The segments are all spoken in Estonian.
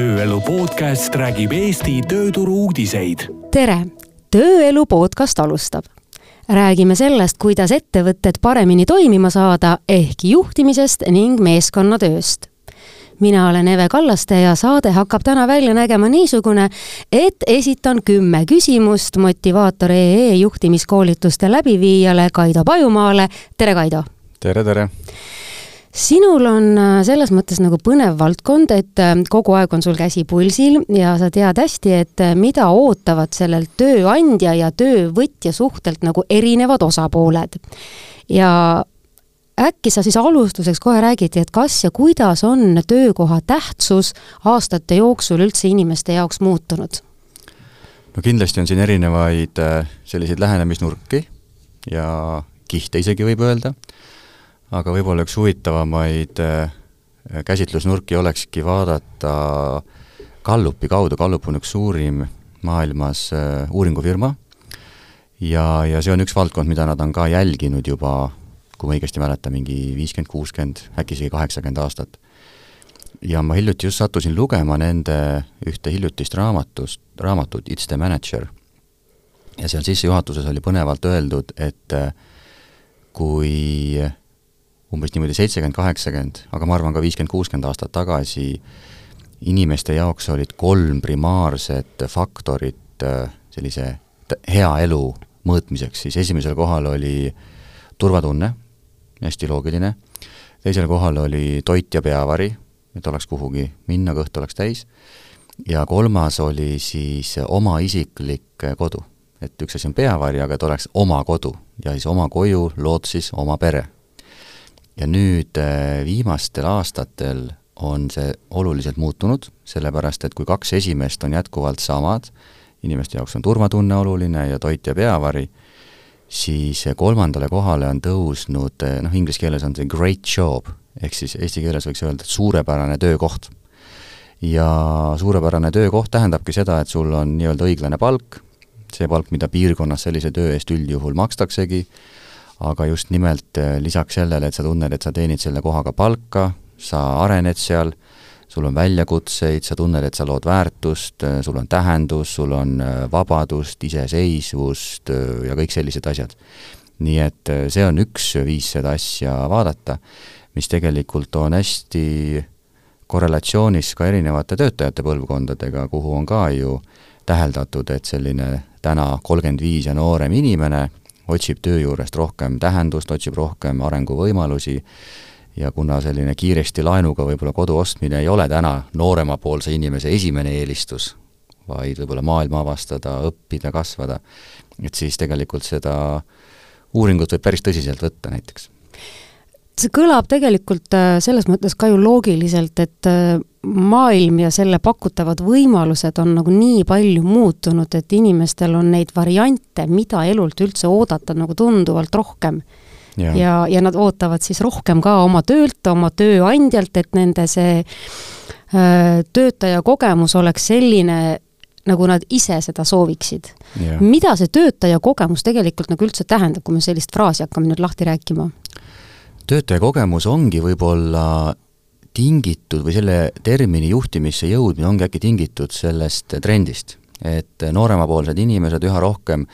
tööelu podcast räägib Eesti tööturu uudiseid. tere, Tööelu podcast alustab. räägime sellest, kuidas ettevõtted paremini toimima saada ehk juhtimisest ning meeskonnatööst mina olen Eve Kallaste ja saade hakkab täna välja nägema niisugune, et esitan kümme küsimust motivaator EE juhtimiskoolituste läbiviijale Kaido Pajumaale. tere, Kaido! tere, tere! Sinul on äh, selles mõttes nagu põnev valdkond, et äh, kogu aeg on sul käsi pulsil ja sa tead hästi, et äh, mida ootavad sellelt tööandja ja töövõtja suhtelt nagu erinevad osapooled. ja äkki sa siis alustuseks kohe räägid, et kas ja kuidas on töökoha tähtsus aastate jooksul üldse inimeste jaoks muutunud? no kindlasti on siin erinevaid selliseid lähenemisnurki ja kihte isegi võib öelda aga võib-olla üks huvitavamaid äh, käsitlusnurki olekski vaadata Gallupi kaudu, Gallup on üks suurim maailmas äh, uuringufirma ja, ja see on üks valdkond, mida nad on ka jälginud juba, kui ma õigesti mäletan, mingi viiskümmend, kuuskümmend, äkki isegi kaheksakümmend aastat. ja ma hiljuti just sattusin lugema nende ühte hiljutist raamatust, raamatut It's the manager. ja seal sissejuhatuses oli põnevalt öeldud, et äh, kui umbes niimoodi seitsekümmend, kaheksakümmend, aga ma arvan ka viiskümmend, kuuskümmend aastat tagasi inimeste jaoks olid kolm primaarset faktorit äh, sellise hea elu mõõtmiseks, siis esimesel kohal oli turvatunne, hästi loogiline, teisel kohal oli toit ja peavari, et oleks kuhugi minna, kõht oleks täis, ja kolmas oli siis oma isiklik kodu. et üks asi on peavari, aga et oleks oma kodu. Ja siis oma koju lood siis oma pere ja nüüd äh, viimastel aastatel on see oluliselt muutunud, sellepärast et kui kaks esimest on jätkuvalt samad, inimeste jaoks on turvatunne oluline ja toit ja peavari, siis kolmandale kohale on tõusnud, äh, noh, inglise keeles on see great job, ehk siis eesti keeles võiks öelda, suurepärane töökoht. ja suurepärane töökoht tähendabki seda, et sul on nii-öelda õiglane palk, see palk, mida piirkonnas sellise töö eest üldjuhul makstaksegi, aga just nimelt äh, lisaks sellele, et sa tunned, et sa teenid selle kohaga palka, sa arened seal, sul on väljakutseid, sa tunned, et sa lood väärtust, äh, sul on tähendus, sul on äh, vabadust, iseseisvust ja kõik sellised asjad. nii et see on üks viis seda asja vaadata, mis tegelikult on hästi korrelatsioonis ka erinevate töötajate põlvkondadega, kuhu on ka ju täheldatud, et selline täna kolmkümmend viis ja noorem inimene otsib töö juurest rohkem tähendust, otsib rohkem arenguvõimalusi ja kuna selline kiiresti laenuga võib-olla kodu ostmine ei ole täna nooremapoolse inimese esimene eelistus, vaid võib-olla maailma avastada, õppida, kasvada, et siis tegelikult seda uuringut võib päris tõsiselt võtta näiteks see kõlab tegelikult äh, selles mõttes ka ju loogiliselt, et äh, maailm ja selle pakutavad võimalused on nagu nii palju muutunud, et inimestel on neid variante, mida elult üldse oodata, nagu tunduvalt rohkem. ja, ja, ja nad ootavad siis rohkem ka oma töölt, oma tööandjalt, et nende see öö, äh, töötaja kogemus oleks selline, nagu nad ise seda sooviksid. mida see töötaja kogemus tegelikult nagu üldse tähendab, kui me sellist fraasi hakkame nüüd lahti rääkima? Töötaja kogemus ongi võib-olla tingitud või selle termini juhtimisse jõudmine ongi äkki tingitud sellest trendist, et nooremapoolsed inimesed üha rohkem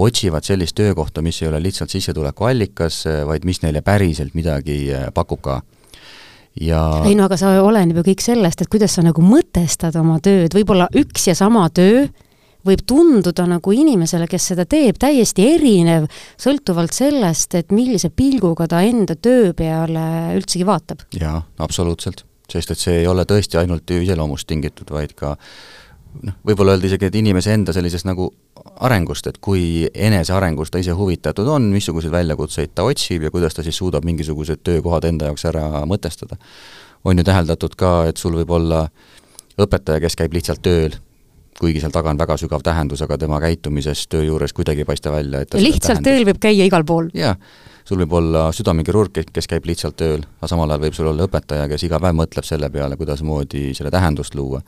otsivad sellist töökohta, mis ei ole lihtsalt sissetulekuallikas, vaid mis neile päriselt midagi pakub ka. Ja ei no aga see oleneb ju kõik sellest, et kuidas sa nagu mõtestad oma tööd, võib-olla üks ja sama töö võib tunduda nagu inimesele, kes seda teeb, täiesti erinev, sõltuvalt sellest, et millise pilguga ta enda töö peale üldsegi vaatab. jaa, absoluutselt. sest et see ei ole tõesti ainult ju iseloomust tingitud, vaid ka noh, võib-olla öelda isegi, et inimese enda sellisest nagu arengust, et kui enesearengust ta ise huvitatud on, missuguseid väljakutseid ta otsib ja kuidas ta siis suudab mingisugused töökohad enda jaoks ära mõtestada. on ju täheldatud ka, et sul võib olla õpetaja, kes käib lihtsalt tööl kuigi seal taga on väga sügav tähendus, aga tema käitumisest töö juures kuidagi ei paista välja, et lihtsalt tööl võib käia igal pool? jaa, sul võib olla südamekirurg, kes käib lihtsalt tööl, aga samal ajal võib sul olla õpetaja, kes iga päev mõtleb selle peale, kuidasmoodi selle tähendust luua.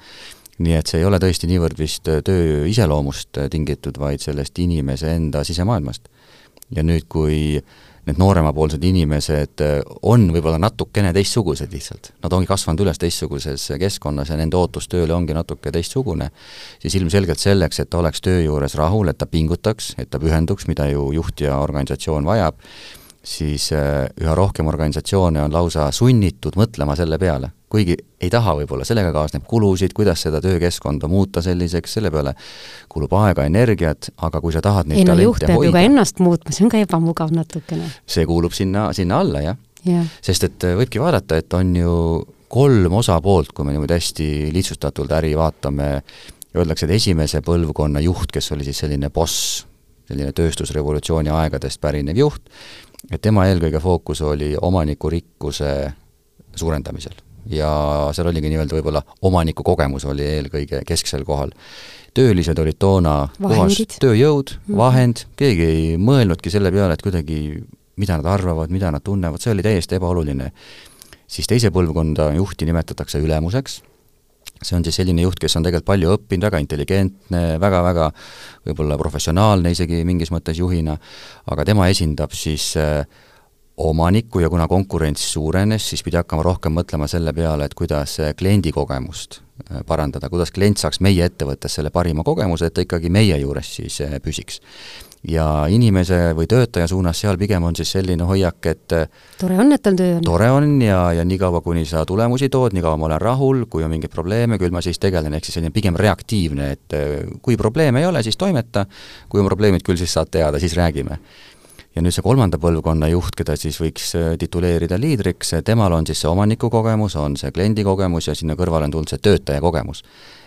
nii et see ei ole tõesti niivõrd vist töö iseloomust tingitud, vaid sellest inimese enda sisemaailmast. ja nüüd, kui need nooremapoolsed inimesed äh, on võib-olla natukene teistsugused lihtsalt. Nad ongi kasvanud üles teistsuguses keskkonnas ja nende ootus tööle ongi natuke teistsugune, siis ilmselgelt selleks, et ta oleks töö juures rahul, et ta pingutaks, et ta pühenduks, mida ju juht ja organisatsioon vajab, siis äh, üha rohkem organisatsioone on lausa sunnitud mõtlema selle peale, kuigi ei taha võib-olla, sellega kaasneb kulusid, kuidas seda töökeskkonda muuta selliseks, selle peale kulub aega, energiat, aga kui sa tahad neid ei no juht peab ju ka ennast muutma, see on ka ebamugav natukene. see kuulub sinna, sinna alla, jah. Ja.. sest et äh, võibki vaadata, et on ju kolm osapoolt, kui me niimoodi hästi lihtsustatult äri vaatame, öeldakse, et esimese põlvkonna juht, kes oli siis selline boss, selline tööstusrevolutsiooni aegadest pärinev juht, et tema eelkõige fookus oli omanikurikkuse suurendamisel. ja seal oligi nii-öelda võib-olla omaniku kogemus oli eelkõige kesksel kohal. töölised olid toona puhas tööjõud, mhm. vahend, keegi ei mõelnudki selle peale, et kuidagi mida nad arvavad, mida nad tunnevad, see oli täiesti ebaoluline. siis teise põlvkonda juhti nimetatakse ülemuseks see on siis selline juht, kes on tegelikult palju õppinud, väga intelligentne väga,, väga-väga võib-olla professionaalne isegi mingis mõttes juhina, aga tema esindab siis äh, omanikku ja kuna konkurents suurenes, siis pidi hakkama rohkem mõtlema selle peale, et kuidas kliendi kogemust äh, parandada, kuidas klient saaks meie ettevõttes selle parima kogemuse, et ta ikkagi meie juures siis äh, püsiks ja inimese või töötaja suunas seal pigem on siis selline hoiak, et tore on, et tal töö on. tore on ja, ja niikaua, kuni sa tulemusi tood, niikaua ma olen rahul, kui on mingeid probleeme, küll ma siis tegelen, ehk siis selline pigem reaktiivne, et kui probleeme ei ole, siis toimeta, kui on probleemid, küll siis saad teada, siis räägime ja nüüd see kolmanda põlvkonna juht, keda siis võiks äh, tituleerida liidriks, temal on siis see omaniku kogemus, on see kliendi kogemus ja sinna kõrvale on tulnud see töötaja kogemus.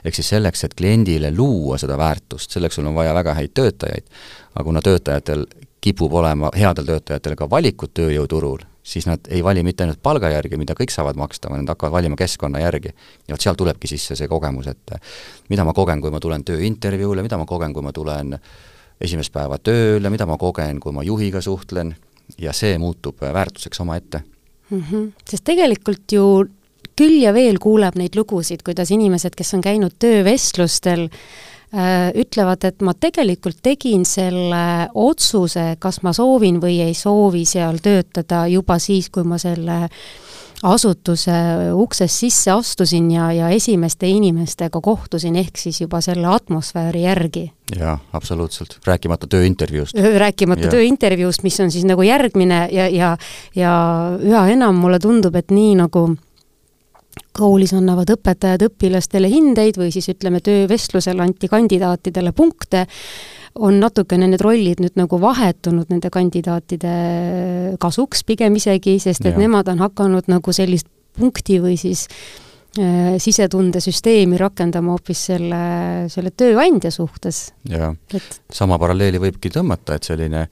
ehk siis selleks, et kliendile luua seda väärtust, selleks sul on vaja väga häid töötajaid, aga kuna töötajatel kipub olema, headel töötajatel ka valikud tööjõuturul, siis nad ei vali mitte ainult palga järgi, mida kõik saavad maksta, vaid nad hakkavad valima keskkonna järgi. ja vot sealt tulebki sisse see kogemus, et mida ma kogen, kui ma tulen tööintervjuule, mida ma kogen, kui ma tulen esimest päeva tööle, mida ma kogen, kui ma juhiga suhtlen, ja see muutub väärtuseks omaette mm. -hmm. sest tegelikult ju küll ja veel kuuleb neid lugusid, kuidas inimesed, kes on käinud töövestlustel, ütlevad, et ma tegelikult tegin selle otsuse, kas ma soovin või ei soovi seal töötada juba siis, kui ma selle äh, asutuse uksest sisse astusin ja, ja esimeste inimestega kohtusin, ehk siis juba selle atmosfääri järgi. jaa, absoluutselt, rääkimata tööintervjuust. rääkimata tööintervjuust, mis on siis nagu järgmine ja, ja, ja üha enam mulle tundub, et nii nagu koolis annavad õpetajad õpilastele hindeid või siis ütleme, töövestlusel anti kandidaatidele punkte, on natukene need rollid nüüd nagu vahetunud nende kandidaatide kasuks pigem isegi, sest et ja. nemad on hakanud nagu sellist punkti või siis äh, sisetundesüsteemi rakendama hoopis selle, selle tööandja suhtes. jaa et..., sama paralleeli võibki tõmmata, et selline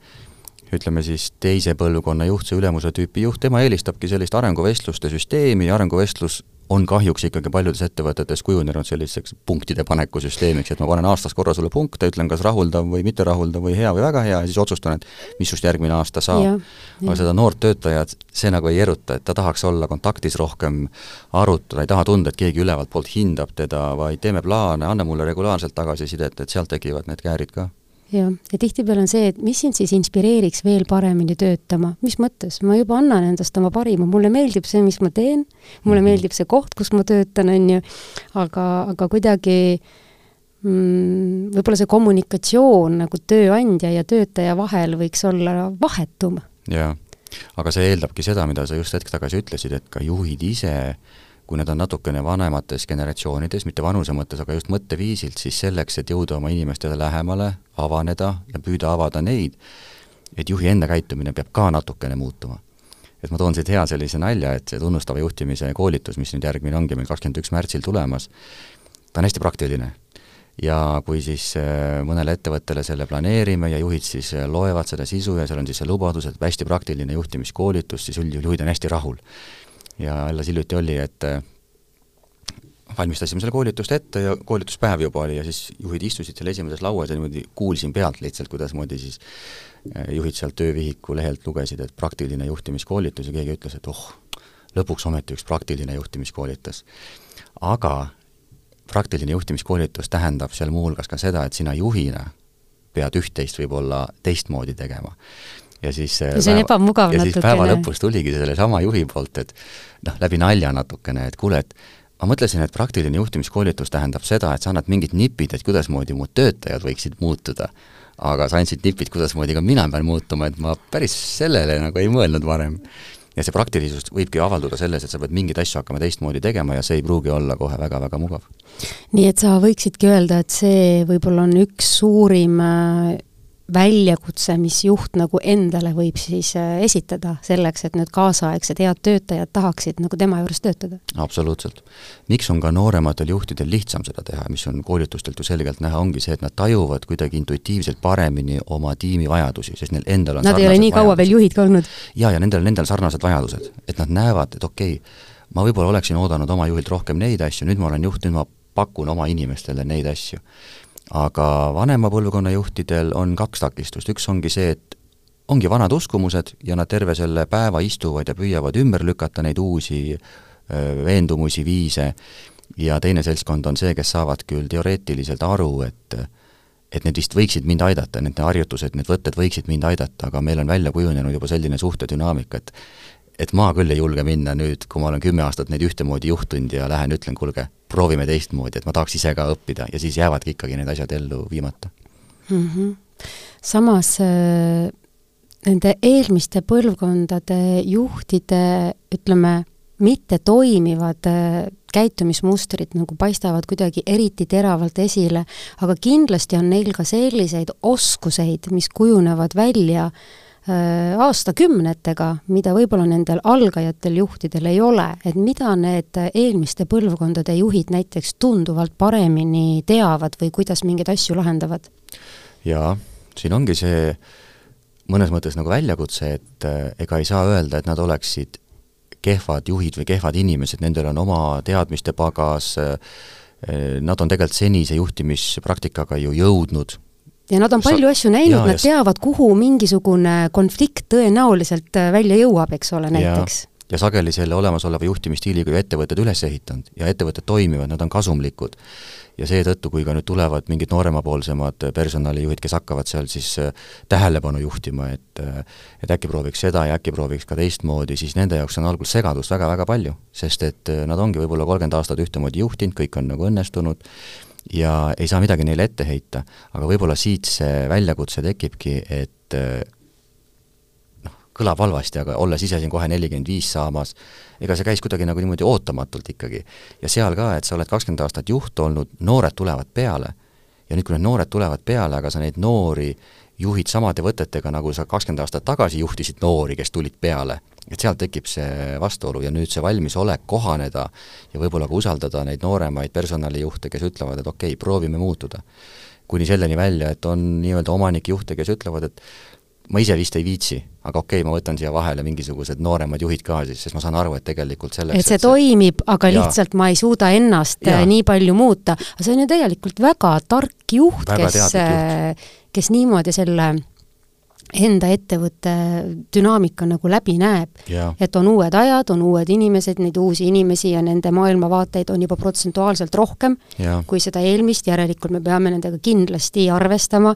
ütleme siis teise põlvkonna juht, see ülemuse tüüpi juht, tema eelistabki sellist arenguvestluste süsteemi arenguvestlus on kahjuks ikkagi paljudes ettevõtetes kujunenud selliseks punktide paneku süsteemiks, et ma panen aastas korra sulle punkte, ütlen, kas rahuldav või mitterahuldav või hea või väga hea ja siis otsustan, et mis sust järgmine aasta saab. aga seda noort töötajat see nagu ei eruta, et ta tahaks olla kontaktis rohkem, arutada, ei taha tunda, et keegi ülevalt poolt hindab teda, vaid teeme plaane, anna mulle regulaarselt tagasisidet, et sealt tekivad need käärid ka jah, ja tihtipeale on see, et mis sind siis inspireeriks veel paremini töötama, mis mõttes, ma juba annan endast oma parima, mulle meeldib see, mis ma teen, mulle -hmm. meeldib see koht, kus ma töötan, on ju, aga, aga kuidagi mm, võib-olla see kommunikatsioon nagu tööandja ja töötaja vahel võiks olla vahetum. jaa, aga see eeldabki seda, mida sa just hetk tagasi ütlesid, et ka juhid ise äh, kui need on natukene vanemates generatsioonides, mitte vanuse mõttes, aga just mõtteviisilt, siis selleks, et jõuda oma inimestele lähemale, avaneda ja püüda avada neid, et juhi enda käitumine peab ka natukene muutuma. et ma toon siit hea sellise nalja, et see tunnustava juhtimise koolitus, mis nüüd järgmine ongi meil kakskümmend üks märtsil tulemas, ta on hästi praktiline. ja kui siis äh, mõnele ettevõttele selle planeerime ja juhid siis äh, loevad seda sisu ja seal on siis see lubadus, et hästi praktiline juhtimiskoolitus, siis üldjuhul juhid on hästi rahul ja alles hiljuti oli, et äh, valmistasime selle koolitust ette ja koolituspäev juba oli ja siis juhid istusid seal esimeses lauas ja niimoodi kuulsin pealt lihtsalt, kuidasmoodi siis äh, juhid sealt töövihiku lehelt lugesid, et praktiline juhtimiskoolitus ja keegi ütles, et oh, lõpuks ometi üks praktiline juhtimiskoolitus. aga praktiline juhtimiskoolitus tähendab seal muuhulgas ka seda, et sina juhina pead üht-teist võib-olla teistmoodi tegema ja siis ja see on ebamugav ja natukene. siis päeva lõpus tuligi sellesama juhi poolt, et noh, läbi nalja natukene, et kuule, et ma mõtlesin, et praktiline juhtimiskoolitus tähendab seda, et sa annad mingid nipid, et kuidasmoodi mu töötajad võiksid muutuda. aga sa andsid nipid, kuidasmoodi ka mina pean muutuma, et ma päris sellele nagu ei mõelnud varem. ja see praktilisus võibki avalduda selles, et sa pead mingeid asju hakkama teistmoodi tegema ja see ei pruugi olla kohe väga-väga mugav. nii et sa võiksidki öelda, et see võib-olla on üks suurim äh, väljakutse, mis juht nagu endale võib siis äh, esitada selleks, et need kaasaegsed head töötajad tahaksid nagu tema juures töötada? absoluutselt. miks on ka noorematel juhtidel lihtsam seda teha, mis on koolitustelt ju selgelt näha, ongi see, et nad tajuvad kuidagi intuitiivselt paremini oma tiimi vajadusi, sest neil endal on Nad ei ole nii kaua veel juhid ka olnud? jaa, ja nendel, nendel sarnased vajadused, et nad näevad, et okei okay,, ma võib-olla oleksin oodanud oma juhilt rohkem neid asju, nüüd ma olen juht, nüüd ma pakun oma inimestele neid asju aga vanema põlvkonna juhtidel on kaks takistust, üks ongi see, et ongi vanad uskumused ja nad terve selle päeva istuvad ja püüavad ümber lükata neid uusi veendumusi, viise, ja teine seltskond on see, kes saavad küll teoreetiliselt aru, et et need vist võiksid mind aidata, need harjutused, need võtted võiksid mind aidata, aga meil on välja kujunenud juba selline suhtedünaamika, et et ma küll ei julge minna nüüd, kui ma olen kümme aastat neid ühtemoodi juhtinud ja lähen ütlen, kuulge, proovime teistmoodi, et ma tahaks ise ka õppida ja siis jäävadki ikkagi need asjad ellu viimata mm. -hmm. samas äh, nende eelmiste põlvkondade juhtide, ütleme, mitte toimivad äh, käitumismustrid nagu paistavad kuidagi eriti teravalt esile, aga kindlasti on neil ka selliseid oskuseid, mis kujunevad välja Äh, aastakümnetega, mida võib-olla nendel algajatel juhtidel ei ole, et mida need eelmiste põlvkondade juhid näiteks tunduvalt paremini teavad või kuidas mingeid asju lahendavad? jaa, siin ongi see mõnes mõttes nagu väljakutse, et äh, ega ei saa öelda, et nad oleksid kehvad juhid või kehvad inimesed, nendel on oma teadmiste pagas, äh, nad on tegelikult senise juhtimispraktikaga ju jõudnud ja nad on palju asju näinud, nad teavad, kuhu mingisugune konflikt tõenäoliselt äh, välja jõuab, eks ole, näiteks. ja sageli selle olemasoleva juhtimisstiiliga ju ettevõtted üles ehitanud ja ettevõtted toimivad, nad on kasumlikud. ja seetõttu, kui ka nüüd tulevad mingid nooremapoolsemad personalijuhid, kes hakkavad seal siis äh, tähelepanu juhtima, et äh, et äkki prooviks seda ja äkki prooviks ka teistmoodi, siis nende jaoks on algul segadust väga-väga palju, sest et nad ongi võib-olla kolmkümmend aastat ühtemoodi juhtinud, kõik on nagu õnnestunud, ja ei saa midagi neile ette heita, aga võib-olla siit see väljakutse tekibki, et eh, noh, kõlab halvasti, aga olles ise siin kohe nelikümmend viis saamas, ega see käis kuidagi nagu niimoodi ootamatult ikkagi. ja seal ka, et sa oled kakskümmend aastat juht olnud, noored tulevad peale ja nüüd, kui need noored tulevad peale, aga sa neid noori juhid samade võtetega, nagu sa kakskümmend aastat tagasi juhtisid noori, kes tulid peale, et sealt tekib see vastuolu ja nüüd see valmisolek kohaneda ja võib-olla ka usaldada neid nooremaid personalijuhte, kes ütlevad, et okei okay,, proovime muutuda. kuni selleni välja, et on nii-öelda omanikjuhte, kes ütlevad, et ma ise vist ei viitsi, aga okei okay,, ma võtan siia vahele mingisugused nooremad juhid ka siis, sest ma saan aru, et tegelikult selleks et see et toimib, aga jaa. lihtsalt ma ei suuda ennast jaa. nii palju muuta. aga see on ju tegelikult väga tark juht, kes, kes niimoodi selle enda ettevõtte dünaamika nagu läbi näeb. et on uued ajad, on uued inimesed, neid uusi inimesi ja nende maailmavaateid on juba protsentuaalselt rohkem ja. kui seda eelmist, järelikult me peame nendega kindlasti arvestama.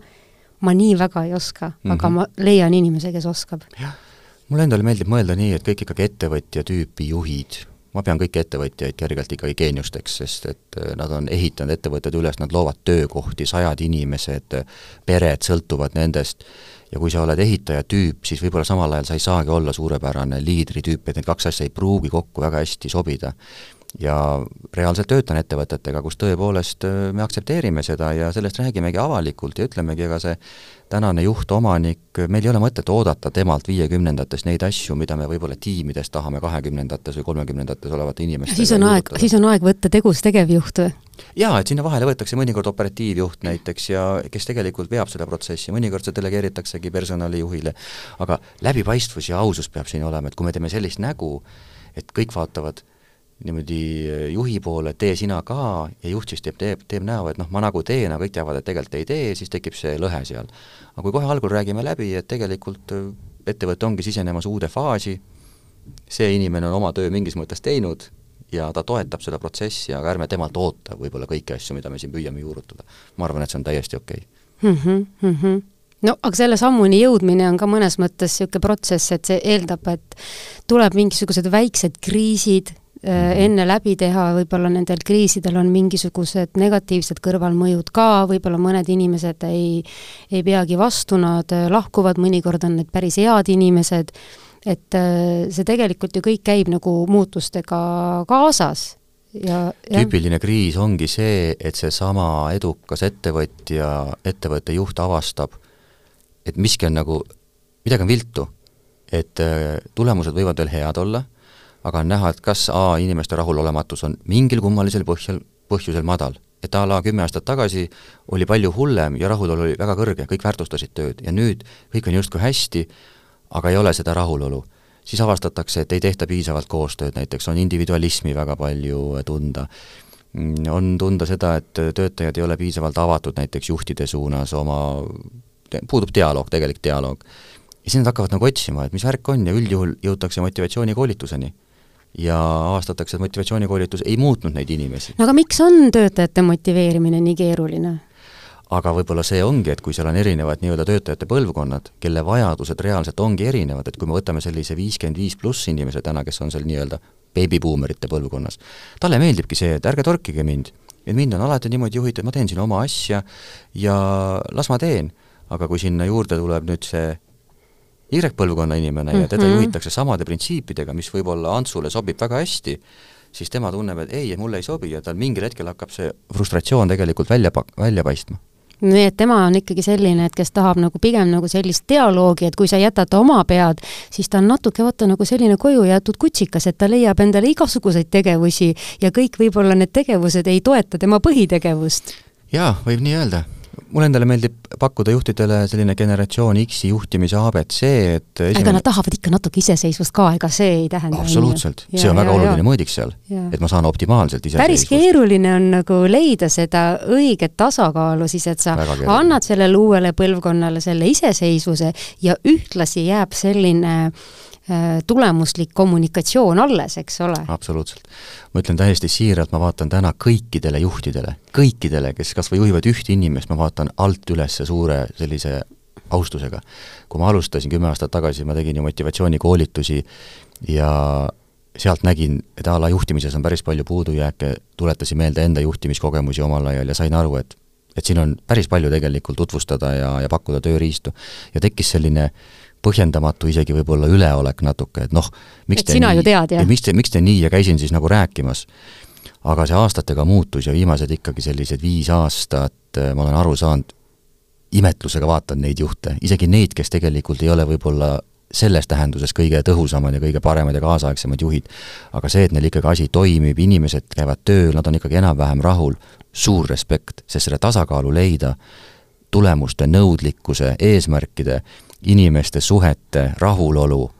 ma nii väga ei oska mm, -hmm. aga mhm. ma leian inimese, kes oskab. mulle endale meeldib mõelda nii, et kõik ikkagi ettevõtja tüüpi juhid, ma pean kõiki ettevõtjaid kergelt ikkagi geeniusteks, sest et äh, nad on ehitanud ettevõtted üles, nad loovad töökohti, sajad inimesed, pered sõltuvad nendest ja kui sa oled ehitaja tüüp, siis võib-olla samal ajal sa ei saagi olla suurepärane liidritüüp, et need kaks asja ei pruugi kokku väga hästi sobida. Ja reaalselt töötan ettevõtetega, kus tõepoolest äh, me aktsepteerime seda ja sellest räägimegi avalikult ja ütlemegi, ega see tänane juht, omanik, meil ei ole mõtet oodata temalt viiekümnendates neid asju, mida me võib-olla tiimides tahame kahekümnendates või kolmekümnendates olevate inimestega siis on aeg, siis on aeg võtta tegus tegevjuht või? jaa, et sinna vahele võetakse mõnikord operatiivjuht näiteks ja kes tegelikult veab seda protsessi, mõnikord see delegeeritaksegi personalijuhile, aga läbipaistvus ja ausus peab siin olema, et kui me teeme sellist nägu, et kõik vaatavad niimoodi eh, juhi poole, tee sina ka, ja juht siis teeb, teeb, teeb näo, et noh, ma nagu teen, aga kõik teavad, et tegelikult ei tee, siis tekib see lõhe seal. aga kui kohe algul räägime läbi, et tegelikult eh, ettevõte ongi sisenemas uude faasi, see inimene on oma töö mingis mõttes teinud ja ta toetab seda protsessi, aga ärme temalt oota võib-olla kõiki asju, mida me siin püüame juurutada. ma arvan, et see on täiesti okei okay. mm. -hmm, mm -hmm no aga selle sammuni jõudmine on ka mõnes mõttes niisugune protsess, et see eeldab, et tuleb mingisugused väiksed kriisid. Enne läbi teha, võib-olla nendel kriisidel on mingisugused negatiivsed kõrvalmõjud ka, võib-olla mõned inimesed ei, ei peagi vastu, nad äh, lahkuvad, mõnikord on need päris head inimesed, et äh, see tegelikult ju kõik käib nagu muutustega kaasas ja, ja tüüpiline kriis ongi see, et seesama edukas ettevõtja, ettevõtte juht avastab, et miski on nagu, midagi on viltu. et äh, tulemused võivad veel head olla, aga on näha, et kas A, inimeste rahulolematus on mingil kummalisel põhjal, põhjusel madal. et a la kümme aastat tagasi oli palju hullem ja rahulolu oli väga kõrge, kõik väärtustasid tööd ja nüüd kõik on justkui hästi, aga ei ole seda rahulolu. siis avastatakse, et ei tehta piisavalt koostööd, näiteks on individualismi väga palju tunda on tunda seda, et töötajad ei ole piisavalt avatud näiteks juhtide suunas oma puudub dialoog, tegelik dialoog. ja siis nad hakkavad nagu otsima, et mis värk on ja üldjuhul jõutakse motivatsioonikoolituseni. Ja avastatakse, et motivatsioonikoolitus ei muutnud neid inimesi. aga miks on töötajate motiveerimine nii keeruline? aga võib-olla see ongi, et kui seal on erinevad nii-öelda töötajate põlvkonnad, kelle vajadused reaalselt ongi erinevad, et kui me võtame sellise viiskümmend viis pluss inimese täna, kes on seal nii-öelda beebibuumerite põlvkonnas, talle meeldibki see, et ärge torkige mind. et mind on alati niimoodi juhitud, ma teen siin oma asja ja las ma teen aga kui sinna juurde tuleb nüüd see Y-põlvkonna inimene mm -hmm. ja teda mhm. juhitakse samade printsiipidega, mis võib-olla Antsule sobib väga hästi, siis tema tunneb, et ei, mulle ei sobi ja tal mingil hetkel hakkab see frustratsioon tegelikult välja pa-, välja paistma nii et tema on ikkagi selline, et kes tahab nagu pigem nagu sellist dialoogi, et kui sa jätad ta oma pead, siis ta on natuke vaata nagu selline koju jäetud kutsikas, et ta leiab endale igasuguseid tegevusi ja kõik võib-olla need tegevused ei toeta tema põhitegevust. jaa, võib nii öelda mulle endale meeldib pakkuda juhtidele selline generatsioon X-i juhtimise abc, et esimene... aga nad tahavad ikka natuke iseseisvust ka, ega see ei tähenda absoluutselt, see on väga ja, oluline ja. mõõdik seal, et ma saan optimaalselt iseseisvust. päris keeruline on nagu leida seda õiget tasakaalu siis, et sa annad sellele uuele põlvkonnale selle iseseisvuse ja ühtlasi jääb selline Äh, tulemuslik kommunikatsioon alles, eks ole. absoluutselt. ma ütlen täiesti siiralt, ma vaatan täna kõikidele juhtidele, kõikidele, kes kas või juhivad ühte inimest, ma vaatan alt üles suure sellise austusega. kui ma alustasin kümme aastat tagasi, ma tegin ju motivatsioonikoolitusi ja sealt nägin, et a la juhtimises on päris palju puudujääke, tuletasin meelde enda juhtimiskogemusi omal ajal ja sain aru, et et siin on päris palju tegelikult tutvustada ja, ja pakkuda tööriistu. ja tekkis selline äh, põhjendamatu isegi võib-olla üleolek natuke, et noh, miks et te sina nii, ju tead, jah? miks te, miks te nii ja käisin siis nagu rääkimas. aga see aastatega muutus ja viimased ikkagi sellised viis aastat äh, ma olen aru saanud, imetlusega vaatan neid juhte, isegi neid, kes tegelikult ei ole võib-olla selles tähenduses kõige tõhusamad ja kõige paremad ja kaasaegsemad juhid. aga see, et neil ikkagi asi toimib, inimesed käivad tööl, nad on ikkagi enam-vähem rahul, suur respekt, sest selle tasakaalu leida, tulemuste, nõudlikkuse, eesmärkide inimeste suhete rahulolu,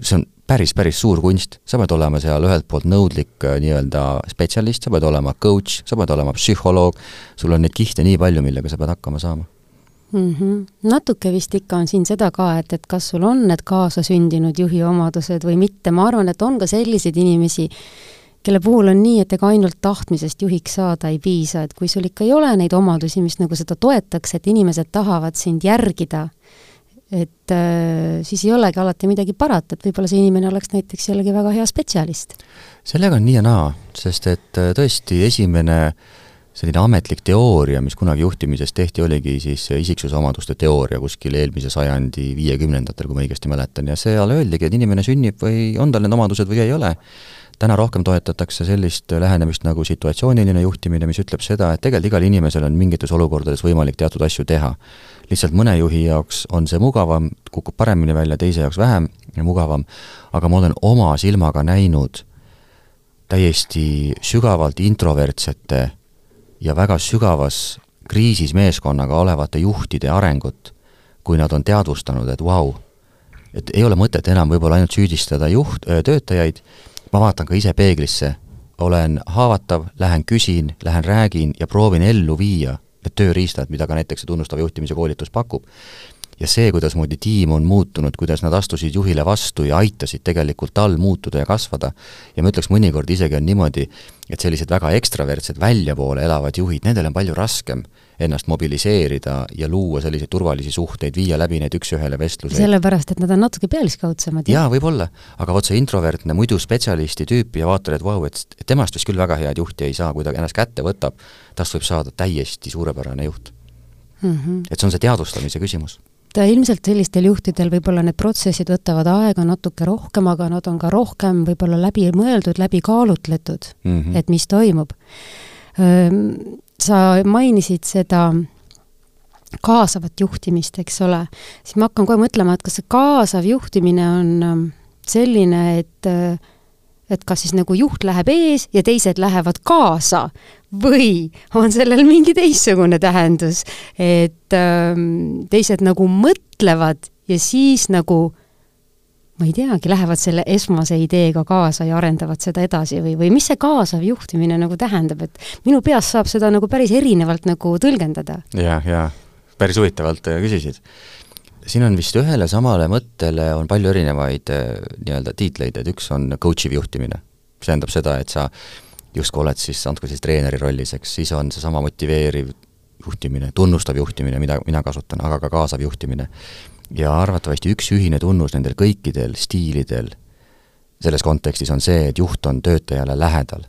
see on päris, päris suur kunst, sa pead olema seal ühelt poolt nõudlik äh, nii-öelda spetsialist, sa pead olema coach, sa pead olema psühholoog, sul on neid kihte nii palju, millega sa pead hakkama saama mm. -hmm. natuke vist ikka on siin seda ka, et, et kas sul on need kaasasündinud juhi omadused või mitte, ma arvan, et on ka selliseid inimesi, kelle puhul on nii, et ega ainult tahtmisest juhiks saada ei piisa, et kui sul ikka ei ole neid omadusi, mis nagu seda toetaks, et inimesed tahavad sind järgida, et äh, siis ei olegi alati midagi parata, et võib-olla see inimene oleks näiteks jällegi väga hea spetsialist. sellega on nii ja naa, sest et äh, tõesti esimene selline ametlik teooria, mis kunagi juhtimises tehti, oligi siis isiksusomaduste teooria kuskil eelmise sajandi viiekümnendatel, kui ma õigesti mäletan, ja seal öeldigi, et inimene sünnib või on tal need omadused või ei ole täna rohkem toetatakse sellist lähenemist nagu situatsiooniline juhtimine, mis ütleb seda, et tegelikult igal inimesel on mingites olukordades võimalik teatud asju teha. lihtsalt mõne juhi jaoks on see mugavam, kukub paremini välja, teise jaoks vähem mugavam, aga ma olen oma silmaga näinud täiesti sügavalt introvertsete ja väga sügavas kriisis meeskonnaga olevate juhtide arengut, kui nad on teadvustanud, et vau wow,, et ei ole mõtet enam võib-olla ainult süüdistada juht, töötajaid, ma vaatan ka ise peeglisse, olen haavatav, lähen küsin, lähen räägin ja proovin ellu viia need tööriistad, mida ka näiteks see tunnustav juhtimise koolitus pakub. ja see, kuidasmoodi tiim on muutunud, kuidas nad astusid juhile vastu ja aitasid tegelikult tal muutuda ja kasvada, ja ma ütleks, mõnikord isegi on niimoodi, et sellised väga ekstravertsed, väljapoole elavad juhid, nendel on palju raskem ennast mobiliseerida ja luua selliseid turvalisi suhteid, viia läbi neid üks-ühele vestluseid. sellepärast, et nad on natuke pealiskaudsemad. jaa, võib-olla, aga vot see introvertne, muidu spetsialisti tüüp ja vaatad, et vau, et temast vist küll väga head juhti ei saa, kui ta ennast kätte võtab, tast võib saada täiesti suurepärane juht mm. -hmm. et see on see teadvustamise küsimus et ilmselt sellistel juhtidel võib-olla need protsessid võtavad aega natuke rohkem, aga nad on ka rohkem võib-olla läbi mõeldud, läbi kaalutletud mm, -hmm. et mis toimub. Sa mainisid seda kaasavat juhtimist, eks ole, siis ma hakkan kohe mõtlema, et kas see kaasav juhtimine on selline, et et kas siis nagu juht läheb ees ja teised lähevad kaasa või on sellel mingi teistsugune tähendus, et ähm, teised nagu mõtlevad ja siis nagu ma ei teagi, lähevad selle esmase ideega kaasa ja arendavad seda edasi või, või mis see kaasav juhtimine nagu tähendab, et minu peas saab seda nagu päris erinevalt nagu tõlgendada ja,. jah, jah, päris huvitavalt äh, küsisid. siin on vist ühele samale mõttele on palju erinevaid äh, nii-öelda tiitleid, et üks on coach iv juhtimine. see tähendab seda, et sa justkui oled siis, andku siis treeneri rollis, eks, siis on seesama motiveeriv juhtimine, tunnustav juhtimine, mida mina kasutan, aga ka kaasav juhtimine. Ja arvatavasti üks ühine tunnus nendel kõikidel stiilidel selles kontekstis on see, et juht on töötajale lähedal.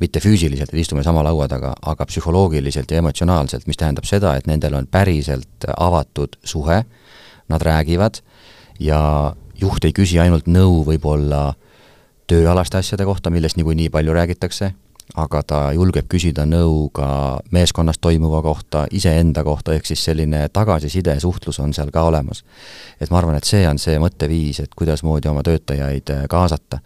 mitte füüsiliselt, et istume sama laua taga, aga psühholoogiliselt ja emotsionaalselt, mis tähendab seda, et nendel on päriselt avatud suhe, nad räägivad ja juht ei küsi ainult nõu võib-olla tööalaste asjade kohta, millest niikuinii palju räägitakse, aga ta julgeb küsida nõu ka meeskonnas toimuva kohta, iseenda kohta, ehk siis selline tagasiside, suhtlus on seal ka olemas. et ma arvan, et see on see mõtteviis, et kuidasmoodi oma töötajaid äh, kaasata.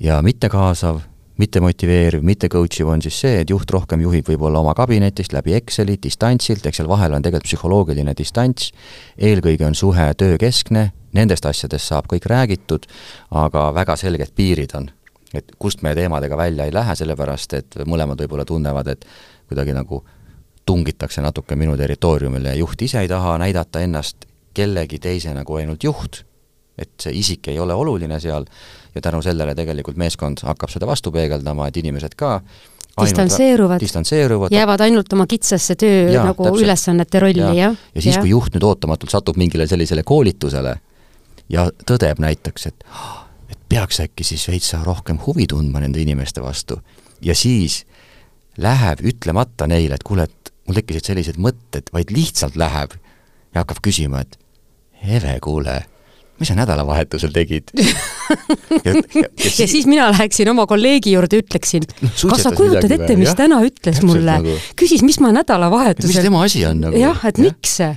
ja mittekaasav, mitte motiveeriv, mitte coach iv on siis see, et juht rohkem juhib võib-olla oma kabinetist läbi Exceli, distantsilt, eks seal vahel on tegelikult psühholoogiline distants, eelkõige on suhe töökeskne, nendest asjadest saab kõik räägitud, aga väga selged piirid on et kust me teemadega välja ei lähe, sellepärast et mõlemad võib-olla tunnevad, et kuidagi nagu tungitakse natuke minu territooriumile ja juht ise ei taha näidata ennast kellegi teisena kui ainult juht, et see isik ei ole oluline seal ja tänu sellele tegelikult meeskond hakkab seda vastu peegeldama, et inimesed ka distantseeruvad, distantseeruvad, jäävad ainult oma kitsasse töö ja, nagu täpselt. ülesannete rolli ja., jah? ja siis, kui juht nüüd ootamatult satub mingile sellisele koolitusele ja tõdeb näiteks, et et peaks äkki siis veitsa rohkem huvi tundma nende inimeste vastu. ja siis läheb ütlemata neile, et kuule, et mul tekkisid sellised mõtted, vaid lihtsalt läheb ja hakkab küsima, et Eve, kuule, mis sa nädalavahetusel tegid ja, ja, siis... ja siis mina läheksin oma kolleegi juurde, ütleksin no,, kas sa kujutad ette, mis jah? täna ütles Täpselt mulle nagu..., küsis, mis ma nädalavahetusel mis tema asi on nagu? jah, et ja? miks see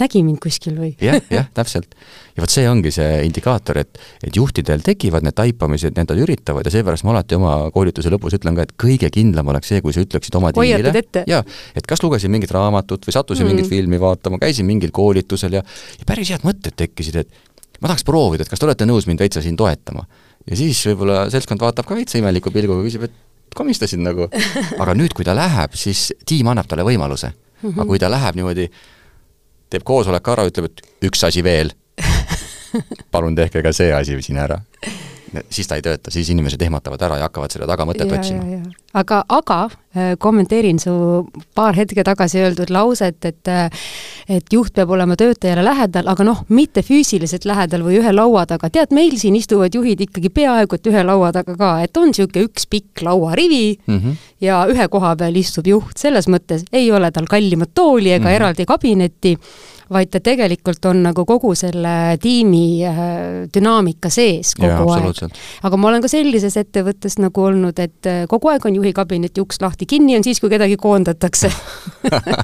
nägi mind kuskil või jah, jah, täpselt. ja vot see ongi see indikaator, et, et juhtidel tekivad need taipamised, need nad üritavad ja seepärast ma alati oma koolituse lõpus ütlen ka, et kõige kindlam oleks see, kui sa ütleksid oma tiimile, jaa, et kas lugesin mingit raamatut või sattusin mm. mingit filmi vaatama, käisin mingil koolitusel ja ja päris head mõtted tekkisid, et ma tahaks proovida, et kas te olete nõus mind veitsa siin toetama. ja siis võib-olla seltskond vaatab ka veitsa imeliku pilguga, küsib, et komistasid nagu. aga nüüd, kui ta läheb, siis tiim annab talle võimaluse aga kui ta läheb niimoodi teeb koosoleku ära, ütleb, et üks asi veel. palun tehke ka see asi siin ära. Siis ta ei tööta, siis inimesed ehmatavad ära ja hakkavad selle taga mõtet ja, otsima. aga, aga äh, kommenteerin su paar hetke tagasi öeldud lauset, et äh, et juht peab olema töötajale lähedal, aga noh, mitte füüsiliselt lähedal või ühe laua taga, tead, meil siin istuvad juhid ikkagi peaaegu et ühe laua taga ka, et on niisugune üks pikk lauarivi mm -hmm. ja ühe koha peal istub juht, selles mõttes ei ole tal kallimat tooli ega mm -hmm. eraldi kabinetti vaid ta tegelikult on nagu kogu selle tiimi äh, dünaamika sees kogu ja, aeg. aga ma olen ka sellises ettevõttes nagu olnud, et äh, kogu aeg on juhi kabineti uks lahti, kinni on siis, kui kedagi koondatakse.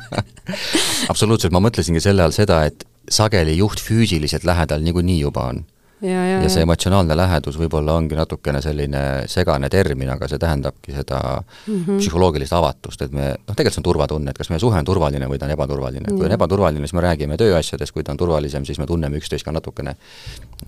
Absoluutselt, ma mõtlesingi selle all seda, et sageli juht füüsiliselt lähedal niikuinii juba on ja, ja, ja see emotsionaalne lähedus võib-olla ongi natukene selline segane termin, aga see tähendabki seda mm -hmm. psühholoogilist avatust, et me, noh, tegelikult see on turvatunne, et kas meie suhe on turvaline või ta on ebaturvaline. kui on ebaturvaline, siis me räägime tööasjadest, kui ta on turvalisem, siis me tunneme üksteist ka natukene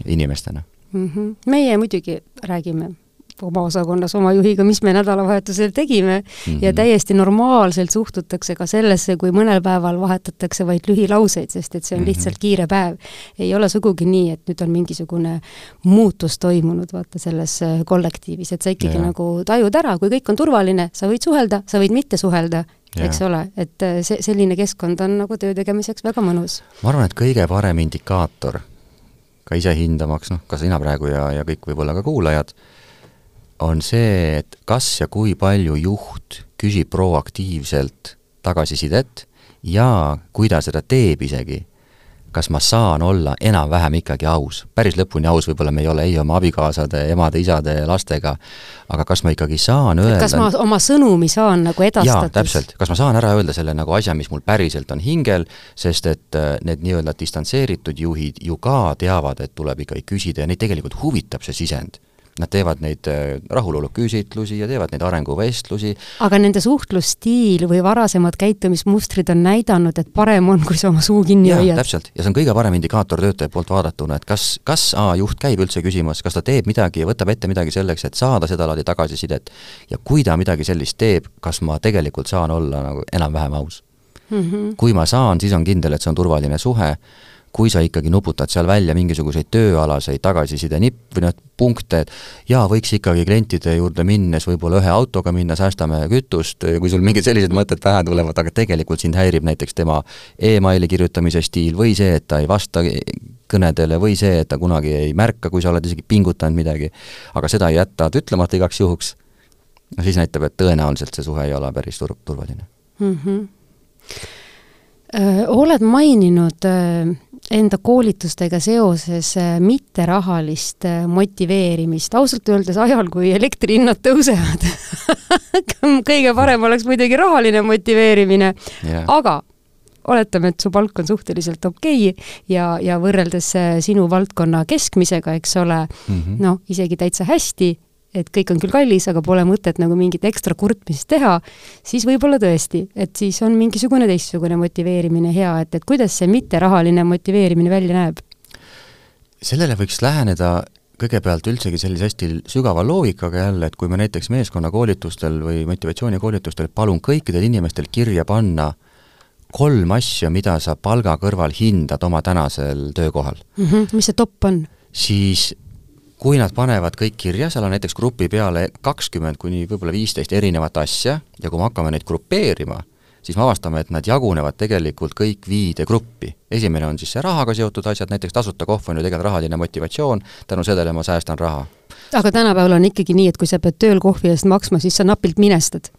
inimestena mm. -hmm. meie muidugi räägime oma osakonnas oma juhiga, mis me nädalavahetusel tegime mm -hmm. ja täiesti normaalselt suhtutakse ka sellesse, kui mõnel päeval vahetatakse vaid lühilauseid, sest et see on mhm. lihtsalt kiire päev. ei ole sugugi nii, et nüüd on mingisugune muutus toimunud, vaata, selles äh, kollektiivis, et sa ikkagi ja. nagu tajud ära, kui kõik on turvaline, sa võid suhelda, sa võid mitte suhelda eks ole, et äh, see, selline keskkond on nagu töö tegemiseks väga mõnus. ma arvan, et kõige parem indikaator ka ise hindamaks, noh, ka sina praegu ja, ja kõik võib-olla ka kuulajad, on see, et kas ja kui palju juht küsib proaktiivselt tagasisidet ja kui ta seda teeb isegi kas ma saan olla enam-vähem ikkagi aus. päris lõpuni aus võib-olla me ei ole ei oma abikaasade, emade, isade, lastega, aga kas ma ikkagi saan öelda kas ma oma sõnumi saan nagu edastatud? täpselt. kas ma saan ära öelda selle nagu asja, mis mul päriselt on hingel, sest et äh, need nii-öelda distantseeritud juhid ju ka teavad, et tuleb ikkagi küsida ja neid tegelikult huvitab see sisend Nad teevad neid äh, rahuloluküsitlusi ja teevad neid arenguvestlusi. aga nende suhtlusstiil või varasemad käitumismustrid on näidanud, et parem on, kui sa oma suu kinni hoiad. täpselt, ja see on kõige parem indikaator töötaja poolt vaadatuna, et kas, kas A juht käib üldse küsimas, kas ta teeb midagi ja võtab ette midagi selleks, et saada sedalaadi tagasisidet ja kui ta midagi sellist teeb, kas ma tegelikult saan olla nagu enam-vähem aus mm. -hmm. kui ma saan, siis on kindel, et see on turvaline suhe kui sa ikkagi nuputad seal välja mingisuguseid tööalaseid tagasiside nipp- või noh, punkte, et jaa, võiks ikkagi klientide juurde minnes võib-olla ühe autoga minna, säästame kütust, kui sul mingid sellised mõtted pähe tulevad, aga tegelikult sind häirib näiteks tema emaili kirjutamise stiil või see, et ta ei vasta kõnedele või see, et ta kunagi ei märka, kui sa oled isegi pingutanud midagi, aga seda jätad ütlemata igaks juhuks, no siis näitab, et tõenäoliselt see suhe ei ole päris tur-, turvaline mm. -hmm. Oled maininud enda koolitustega seoses mitterahalist motiveerimist, ausalt öeldes ajal, kui elektrihinnad tõusevad kõige parem oleks muidugi rahaline motiveerimine yeah., aga oletame, et su palk on suhteliselt okei okay ja, ja võrreldes sinu valdkonna keskmisega, eks ole mm -hmm., noh, isegi täitsa hästi, et kõik on küll kallis, aga pole mõtet nagu mingit ekstra kurtmist teha, siis võib-olla tõesti, et siis on mingisugune teistsugune motiveerimine hea, et, et kuidas see mitterahaline motiveerimine välja näeb? sellele võiks läheneda kõigepealt üldsegi sellise hästi sügava loogikaga jälle, et kui me näiteks meeskonnakoolitustel või motivatsioonikoolitustel palun kõikidel inimestel kirja panna kolm asja, mida sa palga kõrval hindad oma tänasel töökohal mm. -hmm, mis see top on? siis kui nad panevad kõik kirja, seal on näiteks grupi peale kakskümmend kuni võib-olla viisteist erinevat asja ja kui me hakkame neid grupeerima, siis me avastame, et nad jagunevad tegelikult kõik viide gruppi. esimene on siis see rahaga seotud asjad, näiteks tasuta kohv on ju tegelikult rahaline motivatsioon, tänu sellele ma säästan raha. aga tänapäeval on ikkagi nii, et kui sa pead tööl kohvi eest maksma, siis sa napilt minestad?